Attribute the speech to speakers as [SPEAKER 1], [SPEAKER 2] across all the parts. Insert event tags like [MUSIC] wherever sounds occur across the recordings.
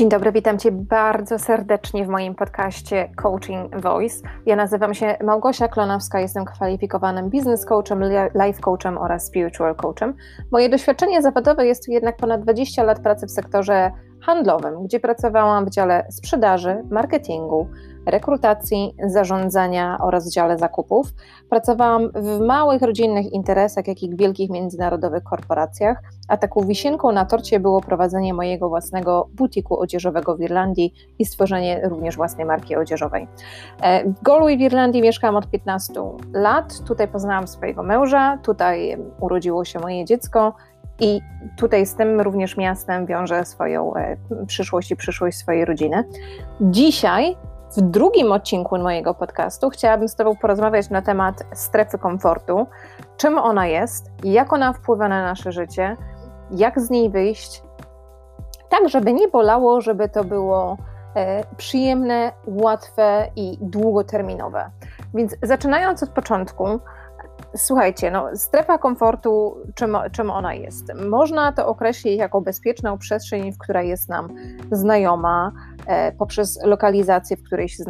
[SPEAKER 1] Dzień dobry, witam Cię bardzo serdecznie w moim podcaście Coaching Voice. Ja nazywam się Małgosia Klonowska, jestem kwalifikowanym business coachem, life coachem oraz spiritual coachem. Moje doświadczenie zawodowe jest jednak ponad 20 lat pracy w sektorze handlowym, gdzie pracowałam w dziale sprzedaży, marketingu, rekrutacji, zarządzania oraz dziale zakupów. Pracowałam w małych rodzinnych interesach, jak i w wielkich międzynarodowych korporacjach, a taką wisienką na torcie było prowadzenie mojego własnego butiku odzieżowego w Irlandii i stworzenie również własnej marki odzieżowej. E, w Galway w Irlandii mieszkałam od 15 lat. Tutaj poznałam swojego męża, tutaj urodziło się moje dziecko. I tutaj z tym również miastem wiąże swoją e, przyszłość i przyszłość swojej rodziny. Dzisiaj w drugim odcinku mojego podcastu chciałabym z Tobą porozmawiać na temat strefy komfortu, czym ona jest, jak ona wpływa na nasze życie, jak z niej wyjść, tak żeby nie bolało, żeby to było e, przyjemne, łatwe i długoterminowe. Więc zaczynając od początku, Słuchajcie, no, strefa komfortu, czym, czym ona jest? Można to określić jako bezpieczną przestrzeń, w której jest nam znajoma, e, poprzez lokalizację, w której się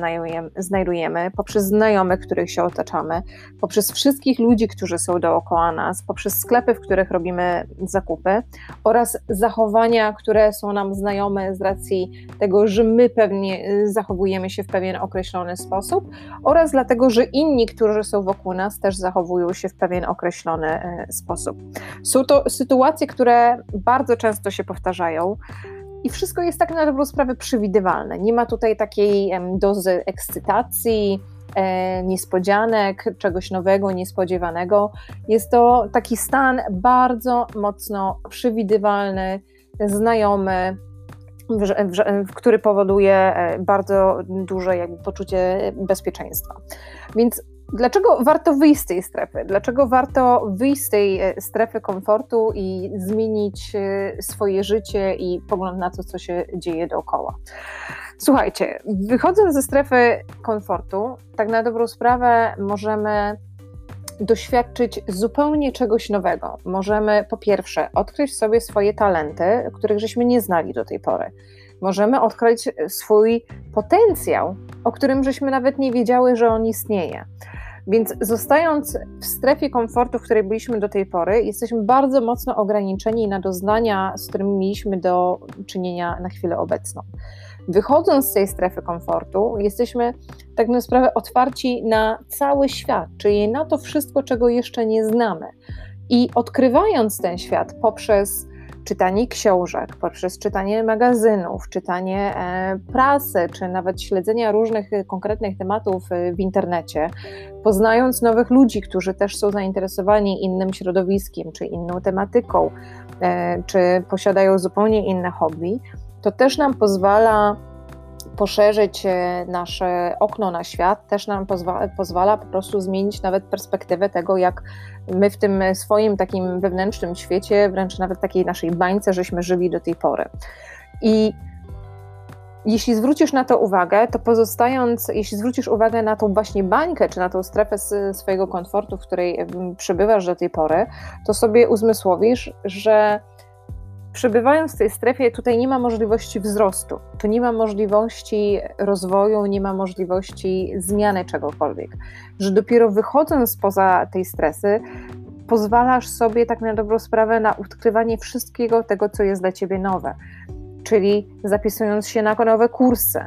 [SPEAKER 1] znajdujemy, poprzez znajomych, których się otaczamy, poprzez wszystkich ludzi, którzy są dookoła nas, poprzez sklepy, w których robimy zakupy oraz zachowania, które są nam znajome z racji tego, że my pewnie e, zachowujemy się w pewien określony sposób oraz dlatego, że inni, którzy są wokół nas, też zachowują się w pewien określony e, sposób. Są to sytuacje, które bardzo często się powtarzają. I wszystko jest tak na dobrą sprawę przewidywalne. Nie ma tutaj takiej dozy ekscytacji, e, niespodzianek, czegoś nowego, niespodziewanego. Jest to taki stan bardzo mocno przewidywalny, znajomy, który powoduje e, bardzo duże jakby poczucie bezpieczeństwa. Więc Dlaczego warto wyjść z tej strefy? Dlaczego warto wyjść z tej e, strefy komfortu i zmienić e, swoje życie i pogląd na to, co się dzieje dookoła? Słuchajcie, wychodząc ze strefy komfortu, tak na dobrą sprawę możemy doświadczyć zupełnie czegoś nowego. Możemy po pierwsze odkryć sobie swoje talenty, których żeśmy nie znali do tej pory. Możemy odkryć swój potencjał, o którym żeśmy nawet nie wiedziały, że on istnieje. Więc zostając w strefie komfortu, w której byliśmy do tej pory, jesteśmy bardzo mocno ograniczeni na doznania, z którymi mieliśmy do czynienia na chwilę obecną. Wychodząc z tej strefy komfortu, jesteśmy tak na sprawę otwarci na cały świat, czyli na to wszystko, czego jeszcze nie znamy. I odkrywając ten świat poprzez czytanie książek, poprzez czytanie magazynów, czytanie e, prasy, czy nawet śledzenia różnych e, konkretnych tematów e, w internecie, poznając nowych ludzi, którzy też są zainteresowani innym środowiskiem, czy inną tematyką, czy posiadają zupełnie inne hobby, to też nam pozwala poszerzyć e, nasze okno na świat, też nam pozwa pozwala po prostu zmienić nawet perspektywę tego, jak my w tym swoim takim wewnętrznym świecie, wręcz nawet takiej naszej bańce, żeśmy żyli do tej pory. I jeśli zwrócisz na to uwagę, to pozostając, jeśli zwrócisz uwagę na tą właśnie bańkę, czy na tą strefę swojego komfortu, w której przebywasz do tej pory, to sobie uzmysłowisz, że przebywając w tej strefie, tutaj nie ma możliwości wzrostu, tu nie ma możliwości rozwoju, nie ma możliwości zmiany czegokolwiek. Że dopiero wychodząc poza tej stresy, pozwalasz sobie tak na dobrą sprawę na odkrywanie wszystkiego tego, co jest dla ciebie nowe. Czyli zapisując się na nowe kursy,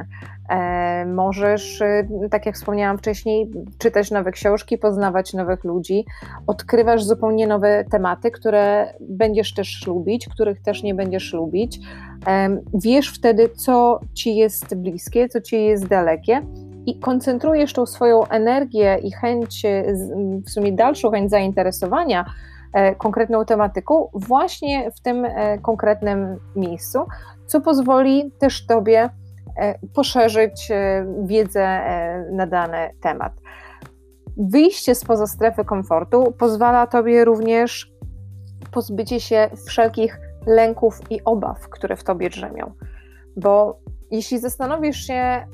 [SPEAKER 1] E, możesz, e, tak jak wspomniałam wcześniej, czytać nowe książki, poznawać nowych ludzi, odkrywasz zupełnie nowe tematy, które będziesz też lubić, których też nie będziesz lubić. E, wiesz wtedy, co ci jest bliskie, co ci jest dalekie i koncentrujesz tą swoją energię i chęć, w sumie dalszą chęć zainteresowania konkretną tematyką właśnie w tym konkretnym miejscu, co pozwoli też Tobie E, poszerzyć e, wiedzę e, na dany temat. Wyjście spoza strefy komfortu pozwala Tobie również pozbycie się wszelkich lęków i obaw, które w Tobie drzemią. Bo jeśli zastanowisz się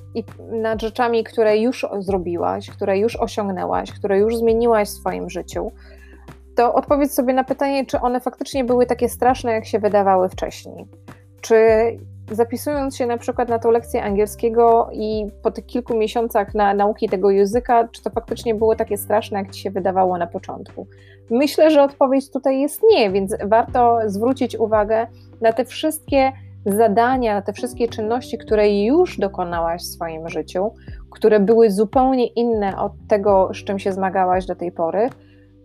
[SPEAKER 1] nad rzeczami, które już zrobiłaś, które już osiągnęłaś, które już zmieniłaś w swoim życiu, to odpowiedz sobie na pytanie, czy one faktycznie były takie straszne, jak się wydawały wcześniej. Czy zapisując się na przykład na tą lekcję angielskiego i po tych kilku miesiącach na nauki tego języka, czy to faktycznie było takie straszne, jak ci się wydawało na początku? Myślę, że odpowiedź tutaj jest nie, więc warto zwrócić uwagę na te wszystkie zadania, na te wszystkie czynności, które już dokonałaś w swoim życiu, które były zupełnie inne od tego, z czym się zmagałaś do tej pory,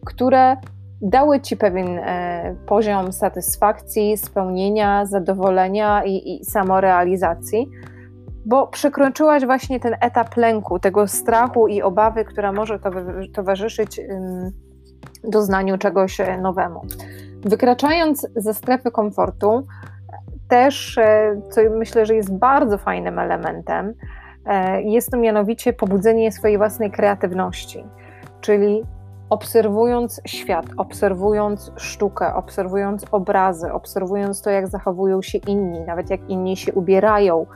[SPEAKER 1] które dały ci pewien e, poziom satysfakcji, spełnienia, zadowolenia i, i samorealizacji, bo przekroczyłaś właśnie ten etap lęku, tego strachu i obawy, która może towarzyszyć doznaniu czegoś e, nowemu. Wykraczając ze strefy komfortu, też, e, co myślę, że jest bardzo fajnym elementem, jest to mianowicie pobudzenie swojej własnej kreatywności, czyli obserwując świat, obserwując sztukę, obserwując obrazy, obserwując to, jak zachowują się inni, nawet jak inni się ubierają,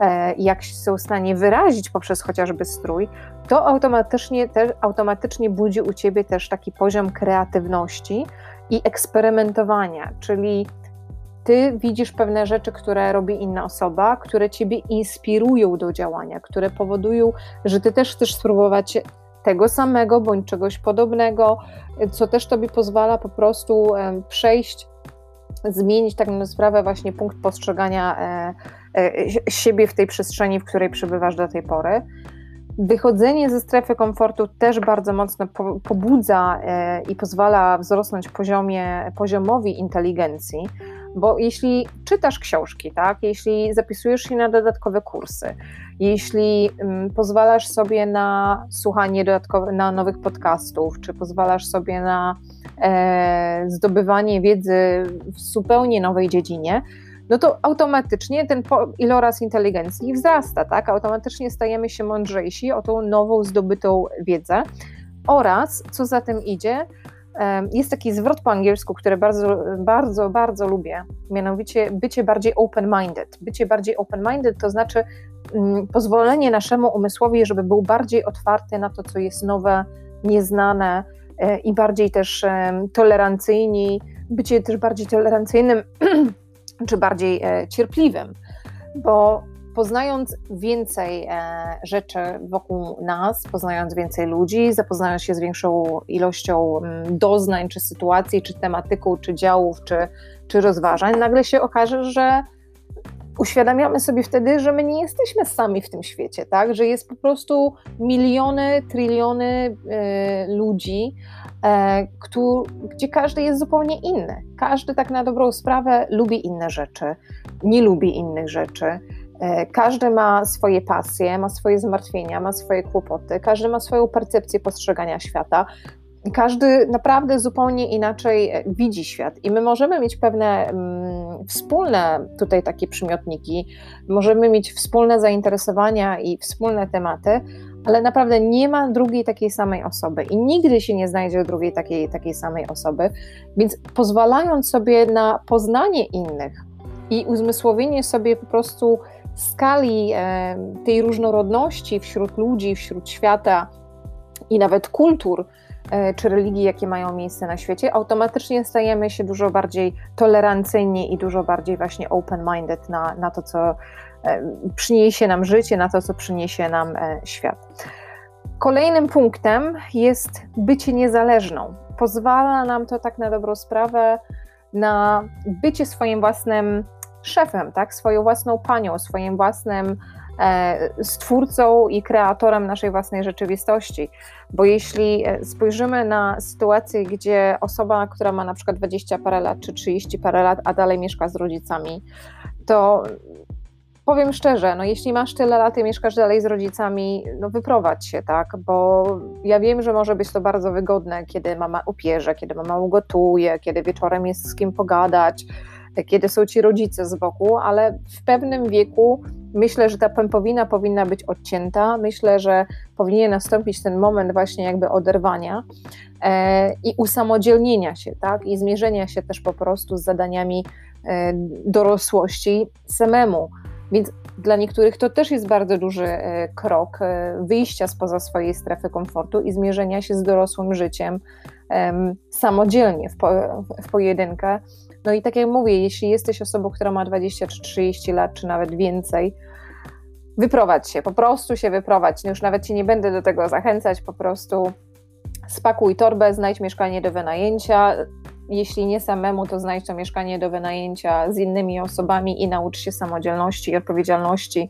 [SPEAKER 1] e, jak są w stanie wyrazić poprzez chociażby strój, to automatycznie, też, automatycznie budzi u ciebie też taki poziom kreatywności i eksperymentowania, czyli ty widzisz pewne rzeczy, które robi inna osoba, które ciebie inspirują do działania, które powodują, że ty też chcesz spróbować tego samego bądź czegoś podobnego, co też tobie pozwala po prostu przejść, zmienić tak na sprawę właśnie punkt postrzegania e, e, siebie w tej przestrzeni, w której przebywasz do tej pory. Wychodzenie ze strefy komfortu też bardzo mocno pobudza e, i pozwala wzrosnąć poziomie, poziomowi inteligencji, bo jeśli czytasz książki, tak, jeśli zapisujesz się na dodatkowe kursy, jeśli um, pozwalasz sobie na słuchanie dodatkowych, na nowych podcastów, czy pozwalasz sobie na e, zdobywanie wiedzy w zupełnie nowej dziedzinie, no to automatycznie ten iloraz inteligencji wzrasta, tak? Automatycznie stajemy się mądrzejsi o tą nową zdobytą wiedzę oraz, co za tym idzie, jest taki zwrot po angielsku, który bardzo, bardzo, bardzo lubię, mianowicie bycie bardziej open-minded. Bycie bardziej open-minded to znaczy mm, pozwolenie naszemu umysłowi, żeby był bardziej otwarty na to, co jest nowe, nieznane e, i bardziej też tolerancyjni, bycie też bardziej tolerancyjnym [CLEARS THROAT] czy bardziej e, cierpliwym, bo poznając więcej e, rzeczy wokół nas, poznając więcej ludzi, zapoznając się z większą ilością mm, doznań, czy sytuacji, czy tematyką, czy działów, czy, czy rozważań, nagle się okaże, że uświadamiamy sobie wtedy, że my nie jesteśmy sami w tym świecie, tak? że jest po prostu miliony, triliony y, ludzi, e, gdzie każdy jest zupełnie inny. Każdy tak na dobrą sprawę lubi inne rzeczy, nie lubi innych rzeczy. E, każdy ma swoje pasje, ma swoje zmartwienia, ma swoje kłopoty, każdy ma swoją percepcję postrzegania świata. Każdy naprawdę zupełnie inaczej e, widzi świat, i my możemy mieć pewne mm, wspólne tutaj takie przymiotniki, możemy mieć wspólne zainteresowania i wspólne tematy, ale naprawdę nie ma drugiej takiej samej osoby i nigdy się nie znajdzie drugiej takiej, takiej samej osoby. Więc pozwalając sobie na poznanie innych i uzmysłowienie sobie po prostu skali e, tej różnorodności wśród ludzi, wśród świata i nawet kultur e, czy religii, jakie mają miejsce na świecie, automatycznie stajemy się dużo bardziej tolerancyjni i dużo bardziej właśnie open-minded na, na to, co e, przyniesie nam życie, na to, co przyniesie nam świat. Kolejnym punktem jest bycie niezależną. Pozwala nam to tak na dobrą sprawę na bycie swoim własnym szefem, tak, swoją własną panią, swoim własnym e, stwórcą i kreatorem naszej własnej rzeczywistości. Bo jeśli e, spojrzymy na sytuację, gdzie osoba, która ma na przykład 20 parę lat czy 30 parę lat, a dalej mieszka z rodzicami, to powiem szczerze, no jeśli masz tyle lat i mieszkasz dalej z rodzicami, no wyprowadź się, tak, bo ja wiem, że może być to bardzo wygodne, kiedy mama upierze, kiedy mama ugotuje, kiedy wieczorem jest z kim pogadać, kiedy są ci rodzice z boku, ale w pewnym wieku myślę, że ta pępowina powinna być odcięta. Myślę, że powinien nastąpić ten moment właśnie jakby oderwania e, i usamodzielnienia się, tak? I zmierzenia się też po prostu z zadaniami e, dorosłości samemu. Więc dla niektórych to też jest bardzo duży e, krok wyjścia spoza swojej strefy komfortu i zmierzenia się z dorosłym życiem samodzielnie, w, po, w pojedynkę. No i tak jak mówię, jeśli jesteś osobą, która ma 20 czy 30 lat, czy nawet więcej, wyprowadź się, po prostu się wyprowadź. No już nawet ci nie będę do tego zachęcać, po prostu spakuj torbę, znajdź mieszkanie do wynajęcia. Jeśli nie samemu, to znajdź to mieszkanie do wynajęcia z innymi osobami i naucz się samodzielności i odpowiedzialności,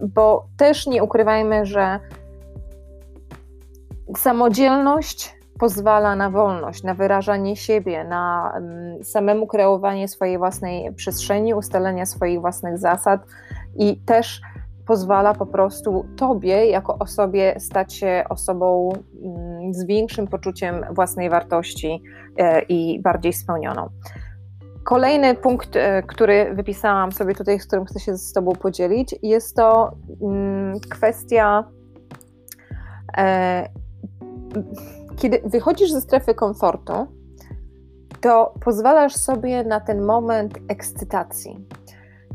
[SPEAKER 1] bo też nie ukrywajmy, że samodzielność pozwala na wolność, na wyrażanie siebie, na samemu kreowanie swojej własnej przestrzeni, ustalenia swoich własnych zasad i też pozwala po prostu Tobie, jako osobie, stać się osobą mm, z większym poczuciem własnej wartości e, i bardziej spełnioną. Kolejny punkt, e, który wypisałam sobie tutaj, z którym chcę się z Tobą podzielić, jest to mm, kwestia. Kiedy wychodzisz ze strefy komfortu, to pozwalasz sobie na ten moment ekscytacji.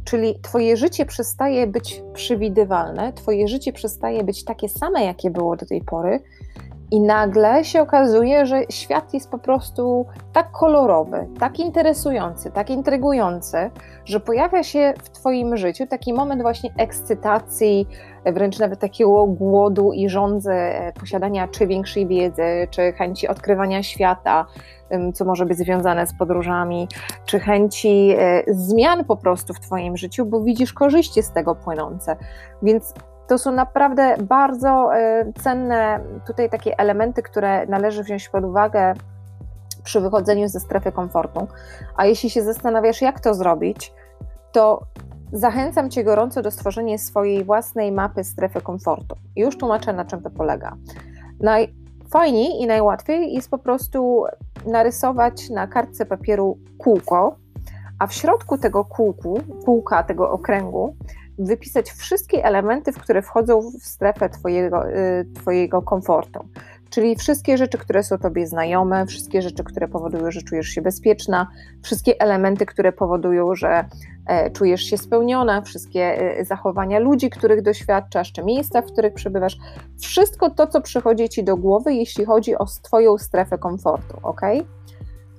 [SPEAKER 1] Czyli Twoje życie przestaje być przewidywalne, Twoje życie przestaje być takie same, jakie było do tej pory, i nagle się okazuje, że świat jest po prostu tak kolorowy, tak interesujący, tak intrygujący, że pojawia się w Twoim życiu taki moment właśnie ekscytacji, wręcz nawet takiego głodu i żądzy e, posiadania czy większej wiedzy, czy chęci odkrywania świata, co może być związane z podróżami, czy chęci e, zmian po prostu w Twoim życiu, bo widzisz korzyści z tego płynące. Więc to są naprawdę bardzo e, cenne tutaj takie elementy, które należy wziąć pod uwagę przy wychodzeniu ze strefy komfortu. A jeśli się zastanawiasz, jak to zrobić, to zachęcam Cię gorąco do stworzenia swojej własnej mapy strefy komfortu. Już tłumaczę, na czym to polega. Najfajniej i najłatwiej jest po prostu narysować na kartce papieru kółko, a w środku tego kółku, kółka, tego okręgu, wypisać wszystkie elementy, w które wchodzą w strefę twojego, y, twojego komfortu. Czyli wszystkie rzeczy, które są Tobie znajome, wszystkie rzeczy, które powodują, że czujesz się bezpieczna, wszystkie elementy, które powodują, że e, czujesz się spełniona, wszystkie e, zachowania ludzi, których doświadczasz, czy miejsca, w których przebywasz, wszystko to, co przychodzi Ci do głowy, jeśli chodzi o Twoją strefę komfortu, ok?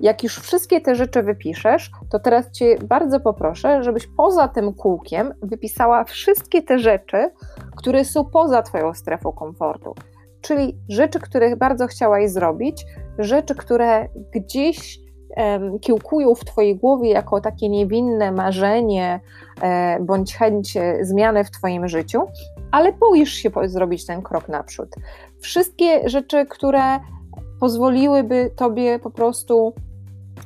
[SPEAKER 1] Jak już wszystkie te rzeczy wypiszesz, to teraz Cię bardzo poproszę, żebyś poza tym kółkiem wypisała wszystkie te rzeczy, które są poza Twoją strefą komfortu. Czyli rzeczy, które bardzo chciałaś zrobić, rzeczy, które gdzieś um, kiełkują w Twojej głowie jako takie niewinne marzenie e, bądź chęć e, zmiany w Twoim życiu, ale boisz się zrobić ten krok naprzód. Wszystkie rzeczy, które pozwoliłyby Tobie po prostu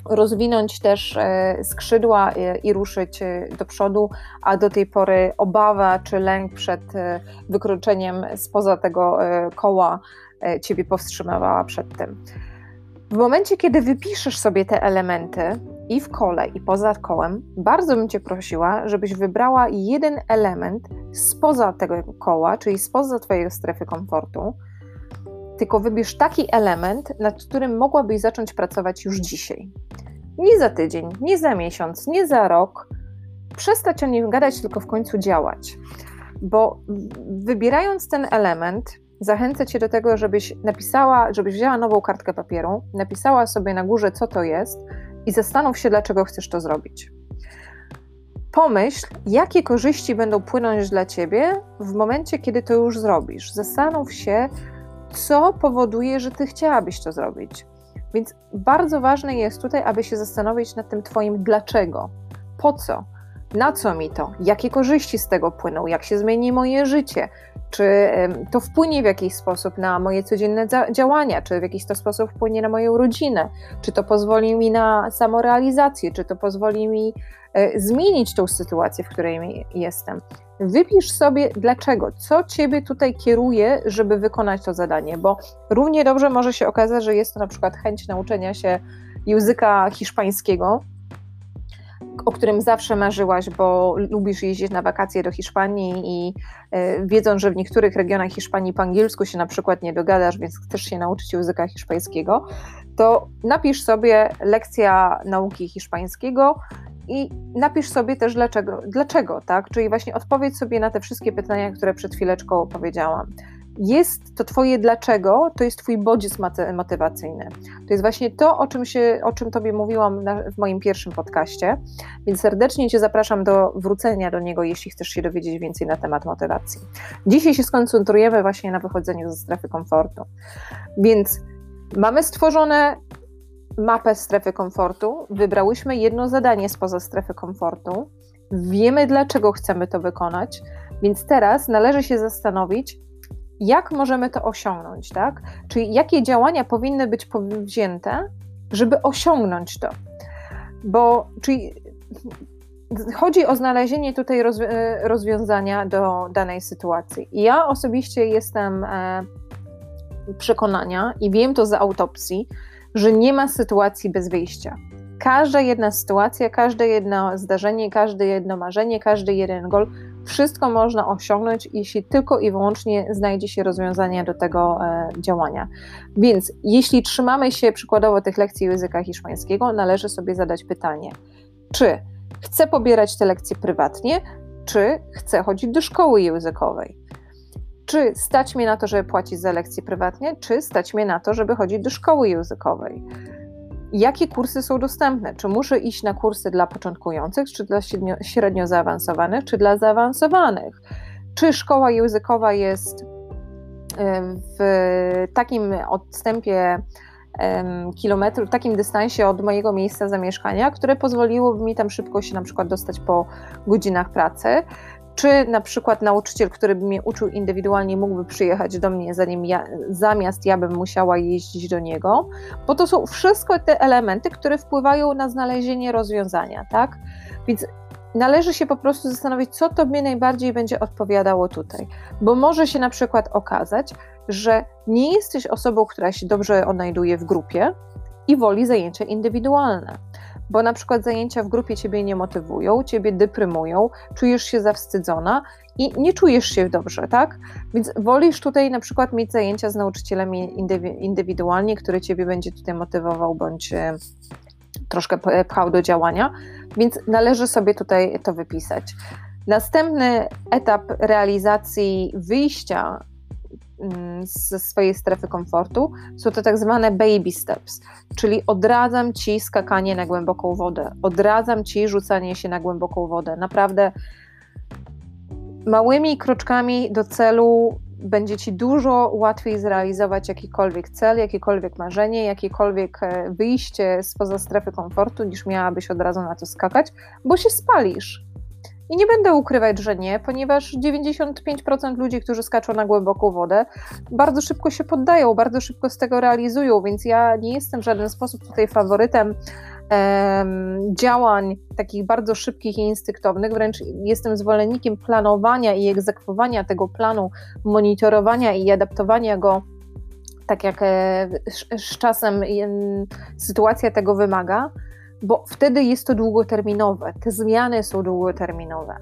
[SPEAKER 1] rozwinąć też e, skrzydła i ruszyć e, do przodu, a do tej pory obawa czy lęk przed e, wykroczeniem spoza tego koła ciebie powstrzymywała przed tym. W momencie, kiedy wypiszesz sobie te elementy i w kole, i poza kołem, bardzo bym Cię prosiła, żebyś wybrała jeden element spoza tego koła, czyli spoza Twojej strefy komfortu, tylko wybierz taki element, nad którym mogłabyś zacząć pracować już dzisiaj. Nie za tydzień, nie za miesiąc, nie za rok. Przestać o nim gadać, tylko w końcu działać. Bo wybierając ten element, zachęcę Cię do tego, żebyś napisała, żebyś wzięła nową kartkę papieru, napisała sobie na górze, co to jest i zastanów się, dlaczego chcesz to zrobić. Pomyśl, jakie korzyści będą płynąć dla Ciebie w momencie, kiedy to już zrobisz. Zastanów się, co powoduje, że ty chciałabyś to zrobić. Więc bardzo ważne jest tutaj, aby się zastanowić nad tym Twoim dlaczego, po co, na co mi to, jakie korzyści z tego płyną, jak się zmieni moje życie, czy to wpłynie w jakiś sposób na moje codzienne działania, czy w jakiś to sposób wpłynie na moją rodzinę, czy to pozwoli mi na samorealizację, czy to pozwoli mi e, zmienić tą sytuację, w której jestem. Wypisz sobie dlaczego, co ciebie tutaj kieruje, żeby wykonać to zadanie, bo równie dobrze może się okazać, że jest to na przykład chęć nauczenia się języka hiszpańskiego, o którym zawsze marzyłaś, bo lubisz jeździć na wakacje do Hiszpanii i y, wiedząc, że w niektórych regionach Hiszpanii po angielsku się na przykład nie dogadasz, więc chcesz się nauczyć języka hiszpańskiego, to napisz sobie lekcja nauki hiszpańskiego i napisz sobie też dlaczego, dlaczego, tak? Czyli właśnie odpowiedz sobie na te wszystkie pytania, które przed chwileczką powiedziałam jest to Twoje dlaczego, to jest Twój bodziec motywacyjny. To jest właśnie to, o czym, się, o czym Tobie mówiłam na, w moim pierwszym podcaście, więc serdecznie Cię zapraszam do wrócenia do niego, jeśli chcesz się dowiedzieć więcej na temat motywacji. Dzisiaj się skoncentrujemy właśnie na wychodzeniu ze strefy komfortu. Więc mamy stworzone mapę strefy komfortu, wybrałyśmy jedno zadanie spoza strefy komfortu, wiemy dlaczego chcemy to wykonać, więc teraz należy się zastanowić, jak możemy to osiągnąć, tak? Czyli jakie działania powinny być powzięte, żeby osiągnąć to. Bo czyli chodzi o znalezienie tutaj rozwiązania do danej sytuacji. Ja osobiście jestem e, przekonania i wiem to z autopsji, że nie ma sytuacji bez wyjścia. Każda jedna sytuacja, każde jedno zdarzenie, każde jedno marzenie, każdy jeden gol wszystko można osiągnąć, jeśli tylko i wyłącznie znajdzie się rozwiązanie do tego e, działania. Więc jeśli trzymamy się przykładowo tych lekcji języka hiszpańskiego, należy sobie zadać pytanie, czy chcę pobierać te lekcje prywatnie, czy chcę chodzić do szkoły językowej? Czy stać mnie na to, żeby płacić za lekcje prywatnie, czy stać mnie na to, żeby chodzić do szkoły językowej? Jakie kursy są dostępne. Czy muszę iść na kursy dla początkujących, czy dla średnio, średnio zaawansowanych, czy dla zaawansowanych? Czy szkoła językowa jest e, w takim odstępie kilometrów, takim dystansie od mojego miejsca zamieszkania, które pozwoliłoby mi tam szybko się na przykład dostać po godzinach pracy, czy na przykład nauczyciel, który by mnie uczył indywidualnie, mógłby przyjechać do mnie, zanim ja, zamiast ja bym musiała jeździć do niego, bo to są wszystko te elementy, które wpływają na znalezienie rozwiązania, tak? Więc należy się po prostu zastanowić, co tobie najbardziej będzie odpowiadało tutaj, bo może się na przykład okazać, że nie jesteś osobą, która się dobrze odnajduje w grupie i woli zajęcia indywidualne bo na przykład zajęcia w grupie ciebie nie motywują, ciebie deprymują, czujesz się zawstydzona i nie czujesz się dobrze, tak? Więc wolisz tutaj na przykład mieć zajęcia z nauczycielem indywidualnie, który ciebie będzie tutaj motywował bądź e, troszkę pchał do działania, więc należy sobie tutaj to wypisać. Następny etap realizacji wyjścia Mm, ze swojej strefy komfortu, są to tak zwane baby steps, czyli odradzam ci skakanie na głęboką wodę, odradzam ci rzucanie się na głęboką wodę. Naprawdę małymi kroczkami do celu będzie ci dużo łatwiej zrealizować jakikolwiek cel, jakiekolwiek marzenie, jakiekolwiek e, wyjście spoza strefy komfortu, niż miałabyś od razu na to skakać, bo się spalisz i nie będę ukrywać, że nie, ponieważ 95% ludzi, którzy skaczą na głęboką wodę, bardzo szybko się poddają, bardzo szybko z tego realizują, więc ja nie jestem w żaden sposób tutaj faworytem działań takich bardzo szybkich i instynktownych, wręcz jestem zwolennikiem planowania i egzekwowania tego planu, monitorowania i adaptowania go tak jak e, z czasem sytuacja tego wymaga bo wtedy jest to długoterminowe. Te zmiany są długoterminowe.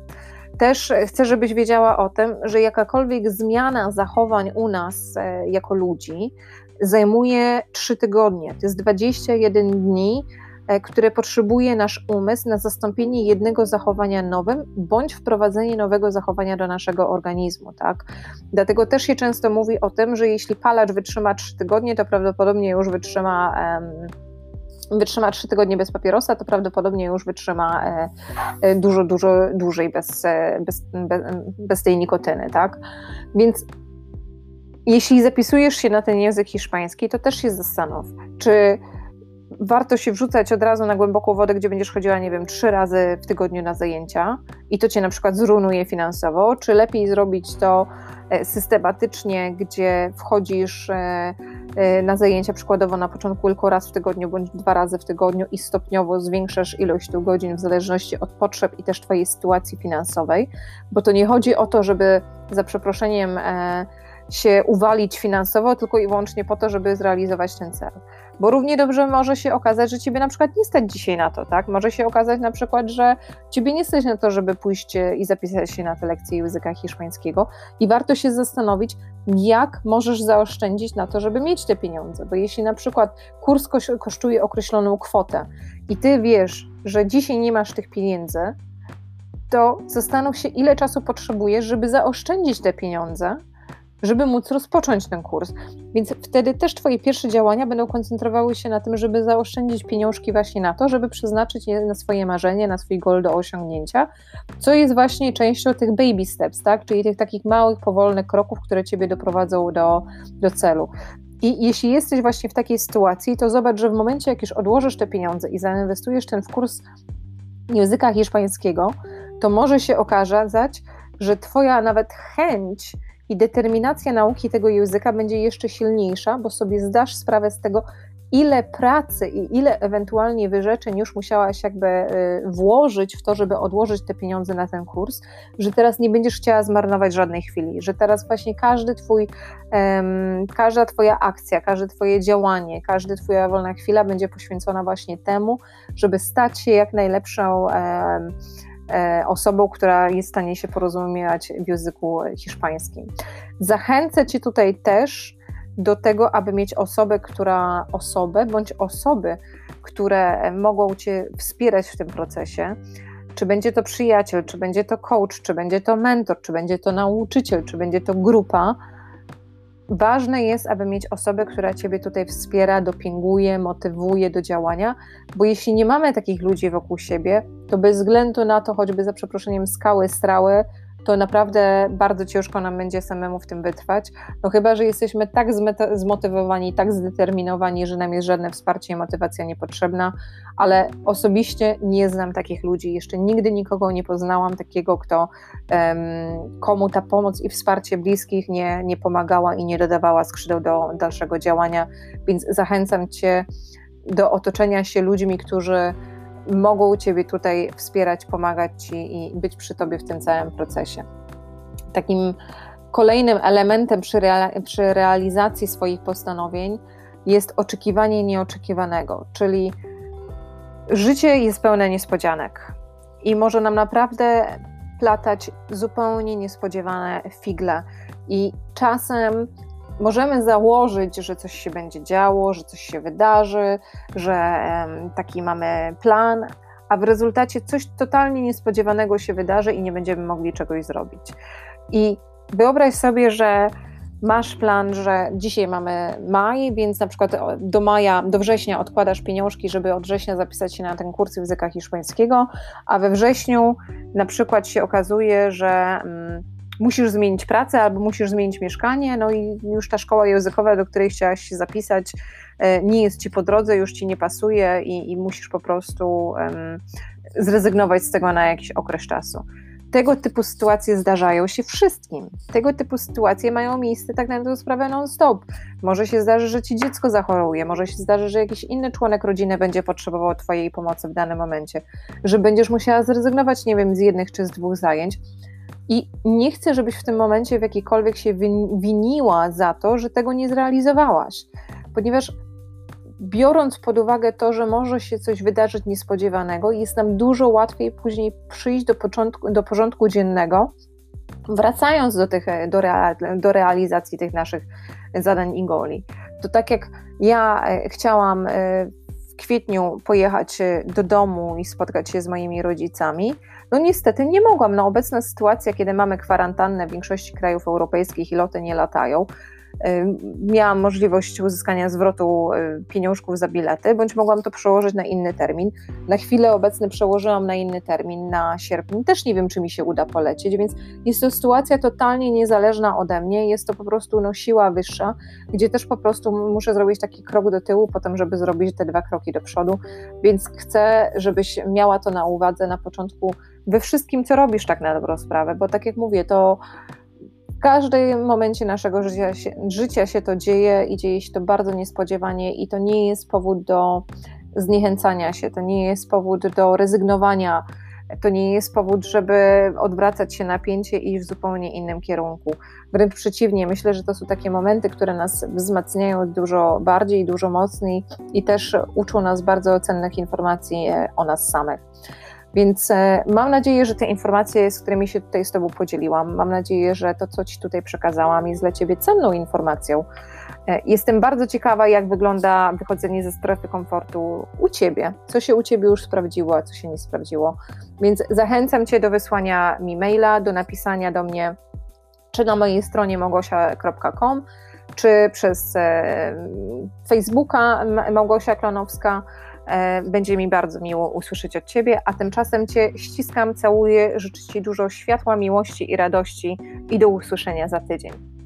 [SPEAKER 1] Też chcę, żebyś wiedziała o tym, że jakakolwiek zmiana zachowań u nas e, jako ludzi zajmuje 3 tygodnie. To jest 21 dni, e, które potrzebuje nasz umysł na zastąpienie jednego zachowania nowym, bądź wprowadzenie nowego zachowania do naszego organizmu. Tak? Dlatego też się często mówi o tym, że jeśli palacz wytrzyma 3 tygodnie, to prawdopodobnie już wytrzyma. Wytrzyma 3 tygodnie bez papierosa, to prawdopodobnie już wytrzyma e, e, dużo, dużo dłużej bez, e, bez, bez, bez tej nikotyny, tak? Więc jeśli zapisujesz się na ten język hiszpański, to też się zastanów, czy warto się wrzucać od razu na głęboką wodę, gdzie będziesz chodziła, nie wiem, trzy razy w tygodniu na zajęcia i to cię na przykład zrunuje finansowo, czy lepiej zrobić to systematycznie, gdzie wchodzisz na zajęcia przykładowo na początku tylko raz w tygodniu bądź dwa razy w tygodniu i stopniowo zwiększasz ilość tych godzin w zależności od potrzeb i też Twojej sytuacji finansowej, bo to nie chodzi o to, żeby za przeproszeniem e, się uwalić finansowo, tylko i wyłącznie po to, żeby zrealizować ten cel. Bo równie dobrze może się okazać, że ciebie na przykład nie stać dzisiaj na to, tak? Może się okazać na przykład, że ciebie nie stać na to, żeby pójść i zapisać się na te lekcje języka hiszpańskiego i warto się zastanowić, jak możesz zaoszczędzić na to, żeby mieć te pieniądze. Bo jeśli na przykład kurs kosztuje określoną kwotę i ty wiesz, że dzisiaj nie masz tych pieniędzy, to zastanów się, ile czasu potrzebujesz, żeby zaoszczędzić te pieniądze, żeby móc rozpocząć ten kurs. Więc wtedy też Twoje pierwsze działania będą koncentrowały się na tym, żeby zaoszczędzić pieniążki właśnie na to, żeby przeznaczyć je na swoje marzenie, na swój goal do osiągnięcia, co jest właśnie częścią tych baby steps, tak? czyli tych takich małych, powolnych kroków, które Ciebie doprowadzą do, do celu. I jeśli jesteś właśnie w takiej sytuacji, to zobacz, że w momencie, jak już odłożysz te pieniądze i zainwestujesz ten w kurs języka hiszpańskiego, to może się okazać, że Twoja nawet chęć i determinacja nauki tego języka będzie jeszcze silniejsza, bo sobie zdasz sprawę z tego, ile pracy i ile ewentualnie wyrzeczeń już musiałaś jakby y, włożyć w to, żeby odłożyć te pieniądze na ten kurs, że teraz nie będziesz chciała zmarnować żadnej chwili, że teraz właśnie każdy twój, um, każda twoja akcja, każde twoje działanie, każda twoja wolna chwila będzie poświęcona właśnie temu, żeby stać się jak najlepszą um, osobą, która jest w stanie się porozumiewać w języku hiszpańskim. Zachęcę Cię tutaj też do tego, aby mieć osobę, która osobę bądź osoby, które mogą Cię wspierać w tym procesie. Czy będzie to przyjaciel, czy będzie to coach, czy będzie to mentor, czy będzie to nauczyciel, czy będzie to grupa. Ważne jest, aby mieć osobę, która Ciebie tutaj wspiera, dopinguje, motywuje do działania, bo jeśli nie mamy takich ludzi wokół siebie, to bez względu na to, choćby za przeproszeniem skały, strały, to naprawdę bardzo ciężko nam będzie samemu w tym wytrwać. No chyba, że jesteśmy tak zmotywowani, tak zdeterminowani, że nam jest żadne wsparcie i motywacja niepotrzebna, ale osobiście nie znam takich ludzi. Jeszcze nigdy nikogo nie poznałam takiego, kto um, komu ta pomoc i wsparcie bliskich nie, nie pomagała i nie dodawała skrzydeł do dalszego działania. Więc zachęcam Cię do otoczenia się ludźmi, którzy mogą Ciebie tutaj wspierać, pomagać Ci i być przy Tobie w tym całym procesie. Takim kolejnym elementem przy, przy realizacji swoich postanowień jest oczekiwanie nieoczekiwanego, czyli życie jest pełne niespodzianek i może nam naprawdę platać zupełnie niespodziewane figle. I czasem możemy założyć, że coś się będzie działo, że coś się wydarzy, że taki mamy plan, a w rezultacie coś totalnie niespodziewanego się wydarzy i nie będziemy mogli czegoś zrobić. I wyobraź sobie, że masz plan, że dzisiaj mamy maj, więc na przykład do maja, do września odkładasz pieniążki, żeby od września zapisać się na ten kurs języka hiszpańskiego, a we wrześniu na przykład się okazuje, że mm, musisz zmienić pracę albo musisz zmienić mieszkanie, no i już ta szkoła językowa, do której chciałaś się zapisać, e, nie jest ci po drodze, już ci nie pasuje i, i musisz po prostu zrezygnować z tego na jakiś okres czasu. Tego typu sytuacje zdarzają się wszystkim. Tego typu sytuacje mają miejsce tak na dobrą sprawę non-stop. Może się zdarzy, że ci dziecko zachoruje, może się zdarzy, że jakiś inny członek rodziny będzie potrzebował Twojej pomocy w danym momencie, że będziesz musiała zrezygnować, nie wiem, z jednych czy z dwóch zajęć. I nie chcę, żebyś w tym momencie w jakikolwiek się winiła za to, że tego nie zrealizowałaś, ponieważ biorąc pod uwagę to, że może się coś wydarzyć niespodziewanego, jest nam dużo łatwiej później przyjść do, początku, do porządku dziennego, wracając do, tych, do, do realizacji tych naszych zadań i goli. To tak jak ja e, chciałam e, w kwietniu pojechać e, do domu i spotkać się z moimi rodzicami, no niestety nie mogłam. No obecna sytuacja, kiedy mamy kwarantannę w większości krajów europejskich i loty nie latają, miałam możliwość uzyskania zwrotu y, pieniążków za bilety, bądź mogłam to przełożyć na inny termin. Na chwilę obecną przełożyłam na inny termin, na sierpień. Też nie wiem, czy mi się uda polecieć, więc jest to sytuacja totalnie niezależna ode mnie. Jest to po prostu no, siła wyższa, gdzie też po prostu muszę zrobić taki krok do tyłu, potem, żeby zrobić te dwa kroki do przodu. Więc chcę, żebyś miała to na uwadze na początku we wszystkim, co robisz, tak na dobrą sprawę, bo tak jak mówię, to każdym momencie naszego życia się, życia się to dzieje i dzieje się to bardzo niespodziewanie, i to nie jest powód do zniechęcania się, to nie jest powód do rezygnowania, to nie jest powód, żeby odwracać się napięcie i iść w zupełnie innym kierunku. Wręcz przeciwnie, myślę, że to są takie momenty, które nas wzmacniają dużo bardziej, dużo mocniej i też uczą nas bardzo cennych informacji o nas samych. Więc e, mam nadzieję, że te informacje, z którymi się tutaj z Tobą podzieliłam, mam nadzieję, że to, co Ci tutaj przekazałam, jest dla Ciebie cenną informacją E, jestem bardzo ciekawa, jak wygląda wychodzenie ze strefy komfortu u Ciebie. Co się u Ciebie już sprawdziło, a co się nie sprawdziło. Więc zachęcam Cię do wysłania mi maila, do napisania do mnie czy na mojej stronie małgosia.com, czy przez e, Facebooka Małgosia Klonowska. E, będzie mi bardzo miło usłyszeć od Ciebie, a tymczasem Cię ściskam, całuję, życzę Ci dużo światła, miłości i radości i do usłyszenia za tydzień.